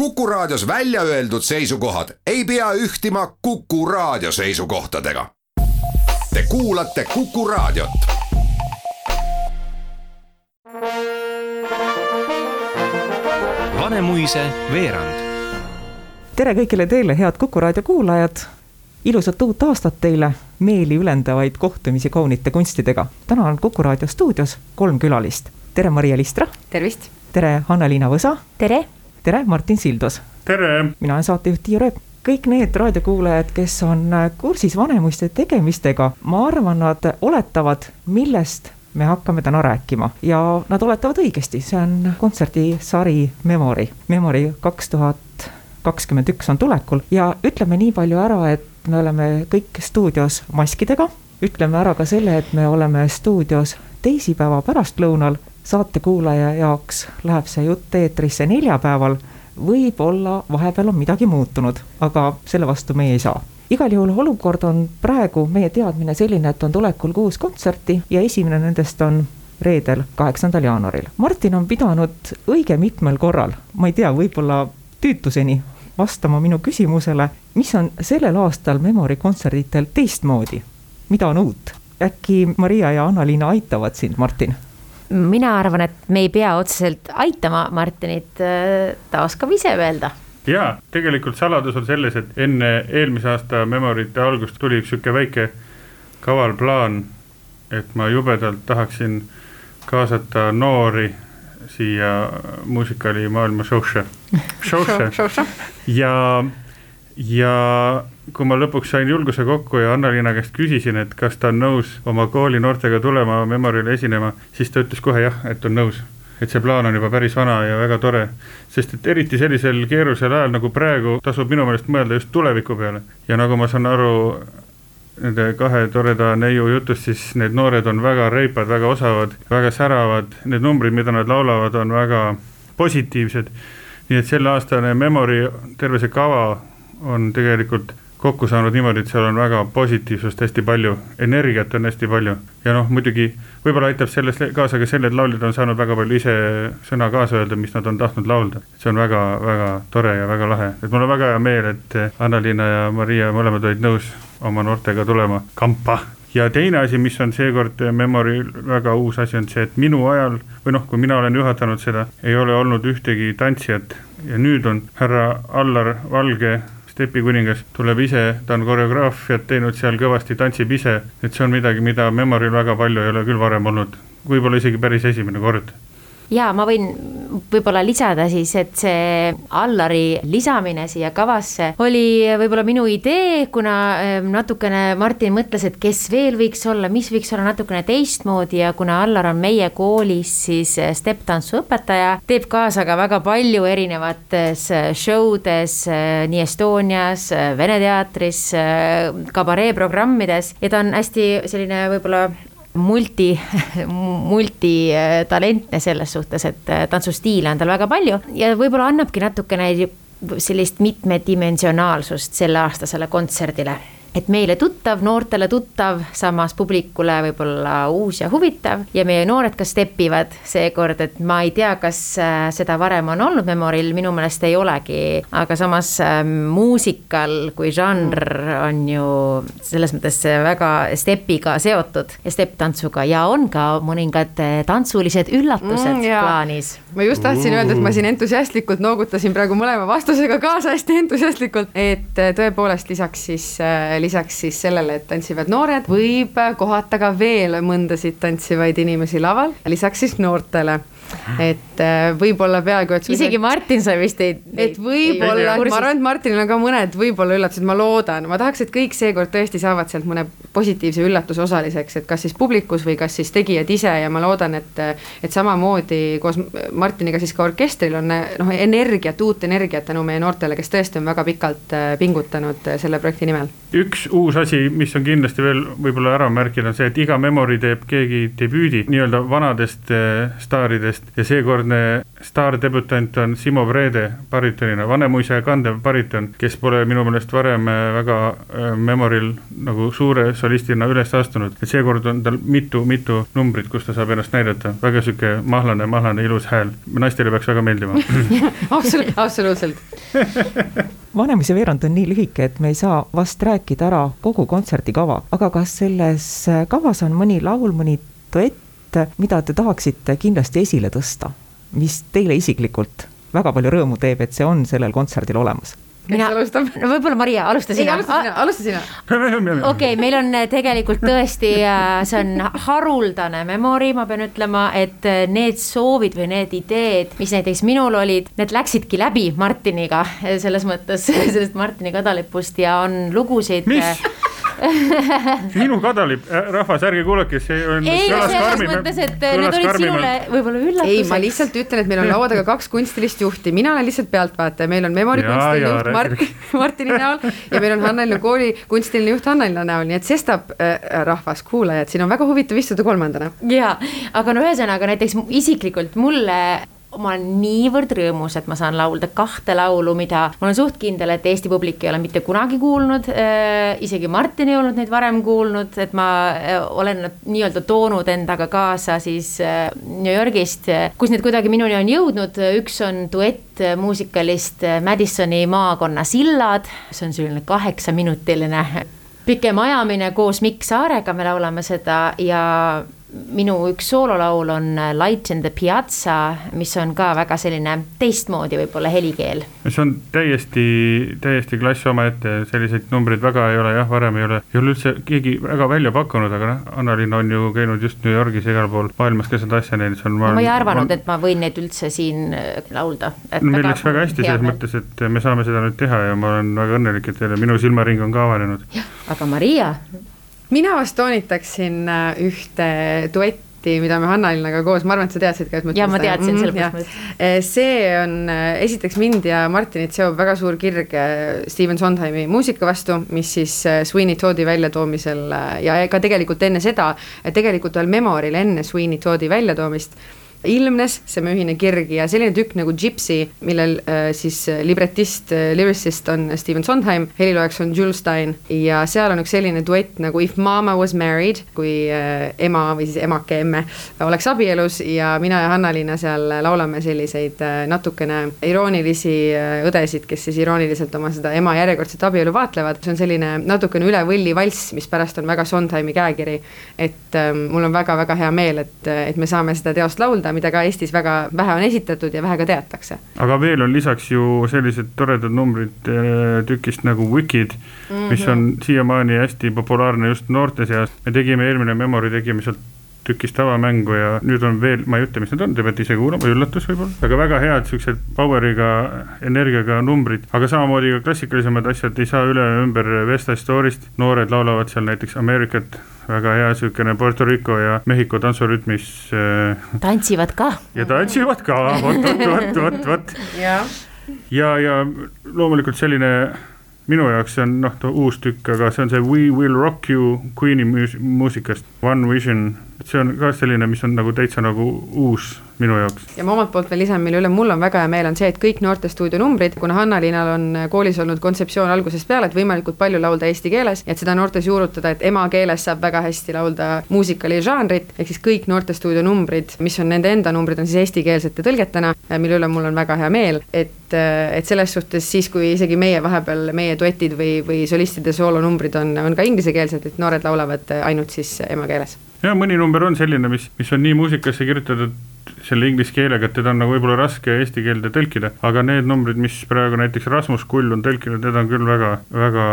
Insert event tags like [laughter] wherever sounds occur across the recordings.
Kuku Raadios välja öeldud seisukohad ei pea ühtima Kuku Raadio seisukohtadega. Te kuulate Kuku Raadiot. Vanemuise veerand. tere kõigile teile, head Kuku raadio kuulajad. ilusat uut aastat teile, meeli ülendavaid kohtumisi kaunite kunstidega. täna on Kuku raadio stuudios kolm külalist. tere, Maria Listra. tervist. tere, Anna-Liina Võsa. tere. Tere, Martin Sildos. tere. mina olen saatejuht Tiia Rööp kõik need raadiokuulajad, kes on kursis Vanemuiste tegemistega, ma arvan, nad oletavad, millest me hakkame täna rääkima ja nad oletavad õigesti, see on kontserdisari Memory. Memory kaks tuhat kakskümmend üks on tulekul ja ütleme nii palju ära, et me oleme kõik stuudios maskidega. ütleme ära ka selle, et me oleme stuudios teisipäeva pärastlõunal. Saatekuulaja jaoks läheb see jutt eetrisse neljapäeval. võib-olla vahepeal on midagi muutunud, aga selle vastu meie ei saa igal juhul olukord on praegu meie teadmine selline, et on tulekul kuus kontserti ja esimene nendest on reedel, kaheksandal jaanuaril. Martin on pidanud õige mitmel korral, ma ei tea, võib-olla tüütuseni vastama minu küsimusele, mis on sellel aastal Memory kontserditel teistmoodi, mida on uut? äkki Maria ja Anna-Liina aitavad sind, Martin? Mina arvan, et me ei pea otseselt aitama Martinit, ta oskab ise öelda. Jaa, tegelikult saladus on selles, et enne eelmise aasta Memorite algust tuli üks sihuke väike kaval plaan, et ma jubedalt tahaksin kaasata noori siia muusikaalimaailma show'sse, [laughs] show'sse. Ja, ja kui ma lõpuks sain julguse kokku ja Anna-Liina käest küsisin, et kas ta on nõus oma kooli noortega tulema Memorile esinema, siis ta ütles kohe jah, et on nõus et see plaan on juba päris vana ja väga tore. sest et eriti sellisel keerulisel ajal nagu praegu tasub minu meelest mõelda just tuleviku peale ja nagu ma saan aru nende kahe toreda neiu jutust, siis need noored on väga reipad, väga osavad, väga säravad, need numbrid, mida nad laulavad, on väga positiivsed. nii et selleaastane Memory, terve see kava on tegelikult kokku saanud niimoodi, et seal on väga positiivsust hästi palju, energiat on hästi palju. Ja noh, muidugi võib-olla aitab sellest kaasa ka selle, et lauljad on saanud väga palju ise sõna kaasa öelda, mis nad on tahtnud laulda. see on väga-väga tore ja väga lahe, et mul on väga hea meel, et Anna-Liina ja Maria mõlemad olid nõus oma noortega tulema kampa. Ja teine asi, mis on seekord Memoril väga uus asi, on see, et minu ajal või noh, kui mina olen juhatanud seda, ei ole olnud ühtegi tantsijat. Ja nüüd on härra Allar Valge Stepi kuningas tuleb ise, ta on koreograafiat teinud seal kõvasti, tantsib ise, et see on midagi, mida Memoril väga palju ei ole küll varem olnud, võib-olla isegi päris esimene kord ja ma võin võib-olla lisada siis, et see Allari lisamine siia kavasse oli võib-olla minu idee, kuna ehm, natukene Martin mõtles, et kes veel võiks olla, mis võiks olla natukene teistmoodi ja kuna Allar on meie koolis siis eh, stepp-tantsu õpetaja, teeb kaasa ka väga palju erinevates eh, show des eh, nii Estonias, Vene teatris, kabareeprogrammides. Ja ta on hästi selline võib-olla multi, multitalentne selles suhtes, et äh, tantsustiile on tal väga palju ja võib-olla annabki natukene sellist mitmedimensionaalsust selleaastasele kontserdile et meile tuttav, noortele tuttav, samas publikule võib-olla uus ja huvitav. Ja meie noored ka stepivad seekord, et ma ei tea, kas äh, seda varem on olnud Memoril, minu meelest ei olegi, aga samas äh, muusikal kui žanr on ju selles mõttes väga stepiga seotud. Ja stepp-tantsuga ja on ka mõningad äh, tantsulised üllatused mm, plaanis. ma just tahtsin öelda, et ma siin entusiastlikult noogutasin praegu mõlema vastusega kaasa hästi entusiastlikult, et äh, tõepoolest lisaks siis lisaks siis sellele, et tantsivad noored, võib kohata ka veel mõndasid tantsivaid inimesi laval, lisaks siis noortele et äh, võib-olla peaaegu, et. isegi Martin sa vist ei. et võib-olla, ma arvan, et Martinil on ka mõned võib-olla üllatused, ma loodan, ma tahaks, et kõik seekord tõesti saavad sealt mõne positiivse üllatuse osaliseks, et kas siis publikus või kas siis tegijad ise ja ma loodan, et. et samamoodi koos Martiniga siis ka orkestril on noh, energiat, uut energiat tänu meie noortele, kes tõesti on väga pikalt äh, pingutanud äh, selle projekti nimel. üks uus asi, mis on kindlasti veel võib-olla ära märkida, on see, et iga Memory teeb keegi debüüdi nii-öelda vanadest staaridest ja seekordne staardebütant on Simo Vrede baritonina, Vanemuise kandev bariton, kes pole minu meelest varem äh, väga äh, Memoril nagu suure solistina üles astunud. et seekord on tal mitu-mitu numbrit, kus ta saab ennast näidata, väga sihuke mahlane, mahlane ilus hääl, naistele peaks väga meeldima. [laughs] [laughs] Absoluutselt, absoluutselt. [laughs] Vanemuise veerand on nii lühike, et me ei saa vast rääkida ära kogu kontserdikava, aga kas selles kavas on mõni laul, mõni duett, mida te tahaksite kindlasti esile tõsta? Mis teile isiklikult väga palju rõõmu teeb, et see on sellel kontserdil olemas? mina, no võib-olla Maria, alusta sina. alusta sina, alusta sina. [laughs] okei meil on äh, tegelikult tõesti, äh, see on haruldane memory, ma pean ütlema, et äh, need soovid või need ideed, mis näiteks minul olid, need läksidki läbi Martiniga selles mõttes, [laughs] sellest Martini kadalipust ja on lugusid. mis? Minu kadalip, äh, rahvas, ärge kuulake, see on. ei, selles mõttes, et need olid sinule võib-olla üllatuseks. ei, ma lihtsalt ütlen, et meil on laua taga kaks kunstilist juhti, mina olen lihtsalt pealtvaataja, meil on Memori kunstiline juht Mart, [laughs] Martini näol ja meil on Hanna-Linna kooli kunstiline juht Hanna-Linna näol, nii et sestap äh, rahvas, kuulajad, siin on väga huvitav istuda kolmandana. ja, aga no ühesõnaga näiteks isiklikult mulle ma olen niivõrd rõõmus, et ma saan laulda kahte laulu, mida ma olen suht kindel, et Eesti publik ei ole mitte kunagi kuulnud äh,. isegi Martin ei olnud neid varem kuulnud, et ma äh, olen nad nii-öelda toonud endaga kaasa siis äh, New Yorgist, kus need kuidagi minuni on jõudnud, üks on duett muusikalist Madisoni maakonna Sillad, see on selline kaheksaminutiline pikem ajamine koos Mikk Saarega, me laulame seda ja minu üks soololaul on Light in the Piazza, mis on ka väga selline teistmoodi võib-olla helikeel. see on täiesti, täiesti klass omaette, selliseid numbreid väga ei ole jah, varem ei ole, ei ole üldse keegi väga välja pakkunud, aga noh, Anna-Liin on ju käinud just New Yorgis ja igal pool maailmas ka seda asja näinud, see on no, ma ei arvanud on..., et ma võin neid üldse siin äh, laulda. meil läks väga hästi selles mõttes, et me saame seda nüüd teha ja ma olen väga õnnelik, et teile minu silmaring on ka avanenud. aga Maria mina vast toonitaksin äh, ühte duetti mida me Hanna-Linnaga koos, ma arvan, et sa teadsid ka, et ma ja ma teadsin sellepärast. Äh, see on, äh, esiteks mind ja Martinit seob väga suur kirg Steven Sondheimi muusika vastu, mis siis Sweeney Toddi väljatoomisel ja ka tegelikult enne seda, tegelikult veel Memoril enne Sweeney Toddi väljatoomist ilmnes see meie ühine kirg ja selline tükk nagu Gypsy, millel äh, siis äh, libretist äh,, lyricist on Steven Sondheim, heliloojaks on Jules Stein ja seal on üks selline duett nagu If mama was married, kui äh, ema või siis emake, emme oleks abielus ja mina ja Hanna-Liina seal laulame selliseid äh, natukene iroonilisi äh, õdesid, kes siis irooniliselt oma seda ema järjekordset abielu vaatlevad, see on selline natukene üle võlli valss, mis pärast on väga Sondheimi käekiri. et äh, mul on väga-väga hea meel, et, et me saame seda teost laulda seda, mida ka Eestis väga vähe on esitatud ja vähe ka teatakse. aga veel on lisaks ju sellised toredad numbrid äh, tükist nagu Wicked mm, -hmm. mis on siiamaani hästi populaarne just noorte seas. me tegime eelmine Memory, tegime sealt tükis tavamängu ja nüüd on veel, ma ei ütle, mis need on, te peate ise kuulama, üllatus võib-olla, aga väga head siuksed power'iga, energiaga numbrid, aga samamoodi ka klassikalisemad asjad ei saa üle ümber West Side Story'st, noored laulavad seal näiteks Americat väga hea niisugune Puerto Rico ja Mehhiko tantsurütmis äh,. tantsivad ka. ja tantsivad ka, vot, vot, vot, vot, vot. ja, ja, ja loomulikult selline minu jaoks see on noh, uus tükk, aga see on see We Will Rock You Queen'i muusikast, One Vision et see on ka selline, mis on nagu täitsa nagu uus minu jaoks. ja ma omalt poolt veel lisan, mille üle mul on väga hea meel, on see, et kõik noortestuudio numbrid, kuna Hanna-Liinal on koolis olnud kontseptsioon algusest peale, et võimalikult palju laulda eesti keeles, et seda noortes juurutada, et emakeeles saab väga hästi laulda muusikali žanrit, ehk siis kõik noortestuudio numbrid, mis on nende enda numbrid, on siis eestikeelsete tõlgetena, mille üle mul on väga hea meel, et, et selles suhtes siis, kui isegi meie vahepeal, meie duetid või, või solistide soolonumbrid on, on ka inglisekeelsed, et noored laulavad ainult siis emakeeles ja mõni number on selline, mis, mis on nii muusikasse kirjutatud selle inglise keelega, et teda on nagu võib-olla raske eesti keelde tõlkida, aga need numbrid, mis praegu näiteks Rasmus Kull on tõlkinud, need on küll väga, väga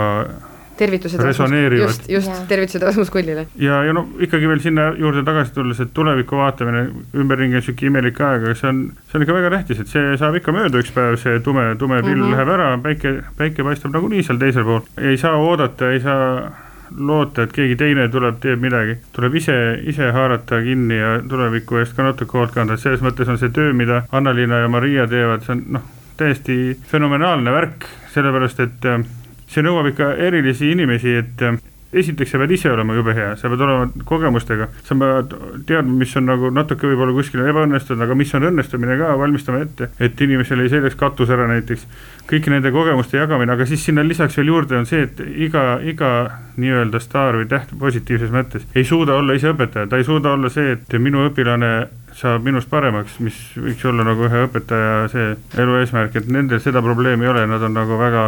tervitused resoneerivad. just, just, tervitused Rasmus Kullile. ja, ja no ikkagi veel sinna juurde tagasi tulles, et tuleviku vaatamine, ümberringi on sihuke imelik aeg, aga see on, see on ikka väga tähtis, et see saab ikka mööda üks päev, see tume, tume pill mm -hmm. läheb ära, päike, päike paistab nagunii seal teisel pool, ei saa oodata, ei saa loota, et keegi teine tuleb, teeb midagi, tuleb ise, ise haarata kinni ja tuleviku eest ka natuke hoolt kanda, et selles mõttes on see töö, mida Anna-Liina ja Maria teevad, see on noh, täiesti fenomenaalne värk, sellepärast et äh, see nõuab ikka erilisi inimesi, et äh, esiteks sa pead ise olema jube hea, sa pead olema kogemustega, sa pead teadma, mis on nagu natuke võib-olla kuskil ebaõnnestunud, aga mis on õnnestumine ka, valmistama ette, et inimesel ei selgeks katus ära näiteks. kõiki nende kogemuste jagamine, aga siis sinna lisaks veel juurde on see, et iga, iga nii-öelda staar või täht positiivses mõttes ei suuda olla ise õpetaja, ta ei suuda olla see, et minu õpilane saab minust paremaks, mis võiks olla nagu ühe õpetaja see elu eesmärk, et nendel seda probleemi ei ole, nad on nagu väga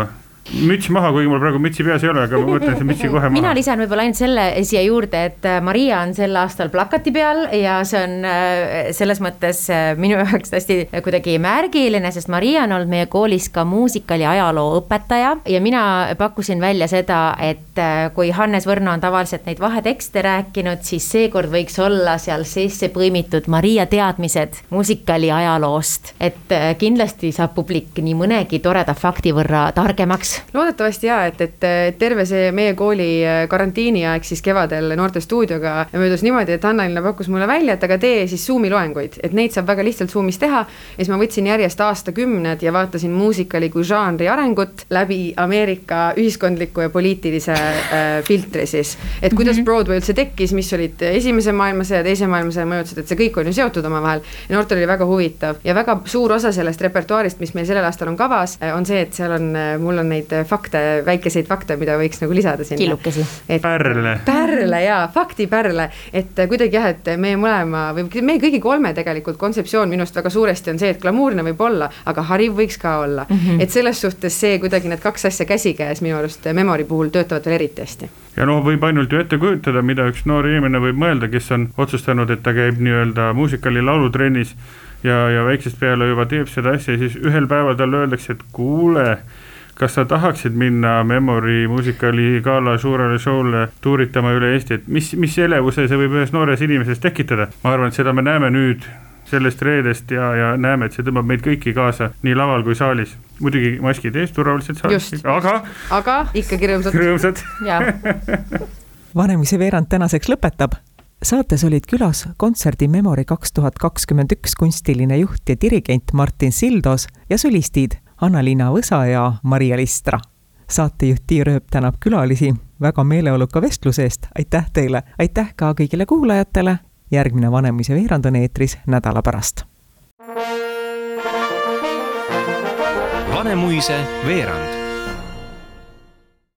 müts maha, kuigi mul praegu mütsi peas ei ole, aga ma võtan selle mütsi kohe maha. mina lisan võib-olla ainult selle siia juurde, et äh, Maria on sel aastal plakati peal ja see on äh, selles mõttes äh, minu jaoks hästi kuidagi märgiline, sest Maria on olnud meie koolis ka muusikali ajaloo õpetaja ja mina pakkusin välja seda, et kui Hannes Võrno on tavaliselt neid vahetekste rääkinud, siis seekord võiks olla seal sisse põimitud Maria teadmised muusikali ajaloost. et kindlasti saab publik nii mõnegi toreda fakti võrra targemaks loodetavasti ja, et, et terve see meie kooli äh, karantiiniaeg siis kevadel noortestuudioga möödus niimoodi, et Anna-Linna pakkus mulle välja, et aga tee siis Zoom'i loenguid, et neid saab väga lihtsalt Zoom'is teha. ja siis ma võtsin järjest aastakümned ja vaatasin muusikali kui žanri arengut läbi Ameerika ühiskondliku ja poliitilise äh, filtri siis. et kuidas mm -hmm. Broadway üldse tekkis, mis olid esimese maailmasõja, teise maailmasõja mõjutused, et see kõik on ju seotud omavahel. ja noortel oli väga huvitav ja väga suur osa sellest repertuaarist, mis meil sellel aastal on kavas, äh, on see, et seal on, mul on neid neid fakte, väikeseid fakte, mida võiks nagu lisada sinna. killukesi. pärle. pärle jaa, faktipärle, et kuidagi jah, et meie mõlema või meie kõigi kolme tegelikult kontseptsioon minu arust väga suuresti on see, et glamuurne võib olla, aga hariv võiks ka olla mm. -hmm. et selles suhtes see kuidagi need kaks asja käsikäes minu arust Memori puhul töötavad veel eriti hästi ja noh, võib ainult ju ette kujutada, mida üks noor inimene võib mõelda, kes on otsustanud, et ta käib nii-öelda muusikali laulutrennis ja, ja väiksest peale juba teeb seda asja ja siis ühel päeval talle öeldakse, et kuule kas sa tahaksid minna Memory muusikali gala suurele show'le tuuritama üle Eesti, et mis, mis elevuse see võib ühes noores inimeses tekitada? ma arvan, et seda me näeme nüüd sellest reedest ja, ja näeme, et see tõmbab meid kõiki kaasa nii laval kui saalis. muidugi maskid ees, turvaliselt saalis, aga. aga ikkagi rõõmsad. rõõmsad [laughs] Vanemuise veerand tänaseks lõpetab saates olid külas kontserdi Memory kaks tuhat kakskümmend üks kunstiline juht ja dirigent Martin Sildos ja solistid Anna-Liina Võsa ja Maria Listra. saatejuht Tiia Rööp tänab külalisi väga meeleoluka vestluse eest, aitäh teile, aitäh ka kõigile kuulajatele, järgmine Vanemuise veerand on eetris nädala pärast. Vanemuise veerand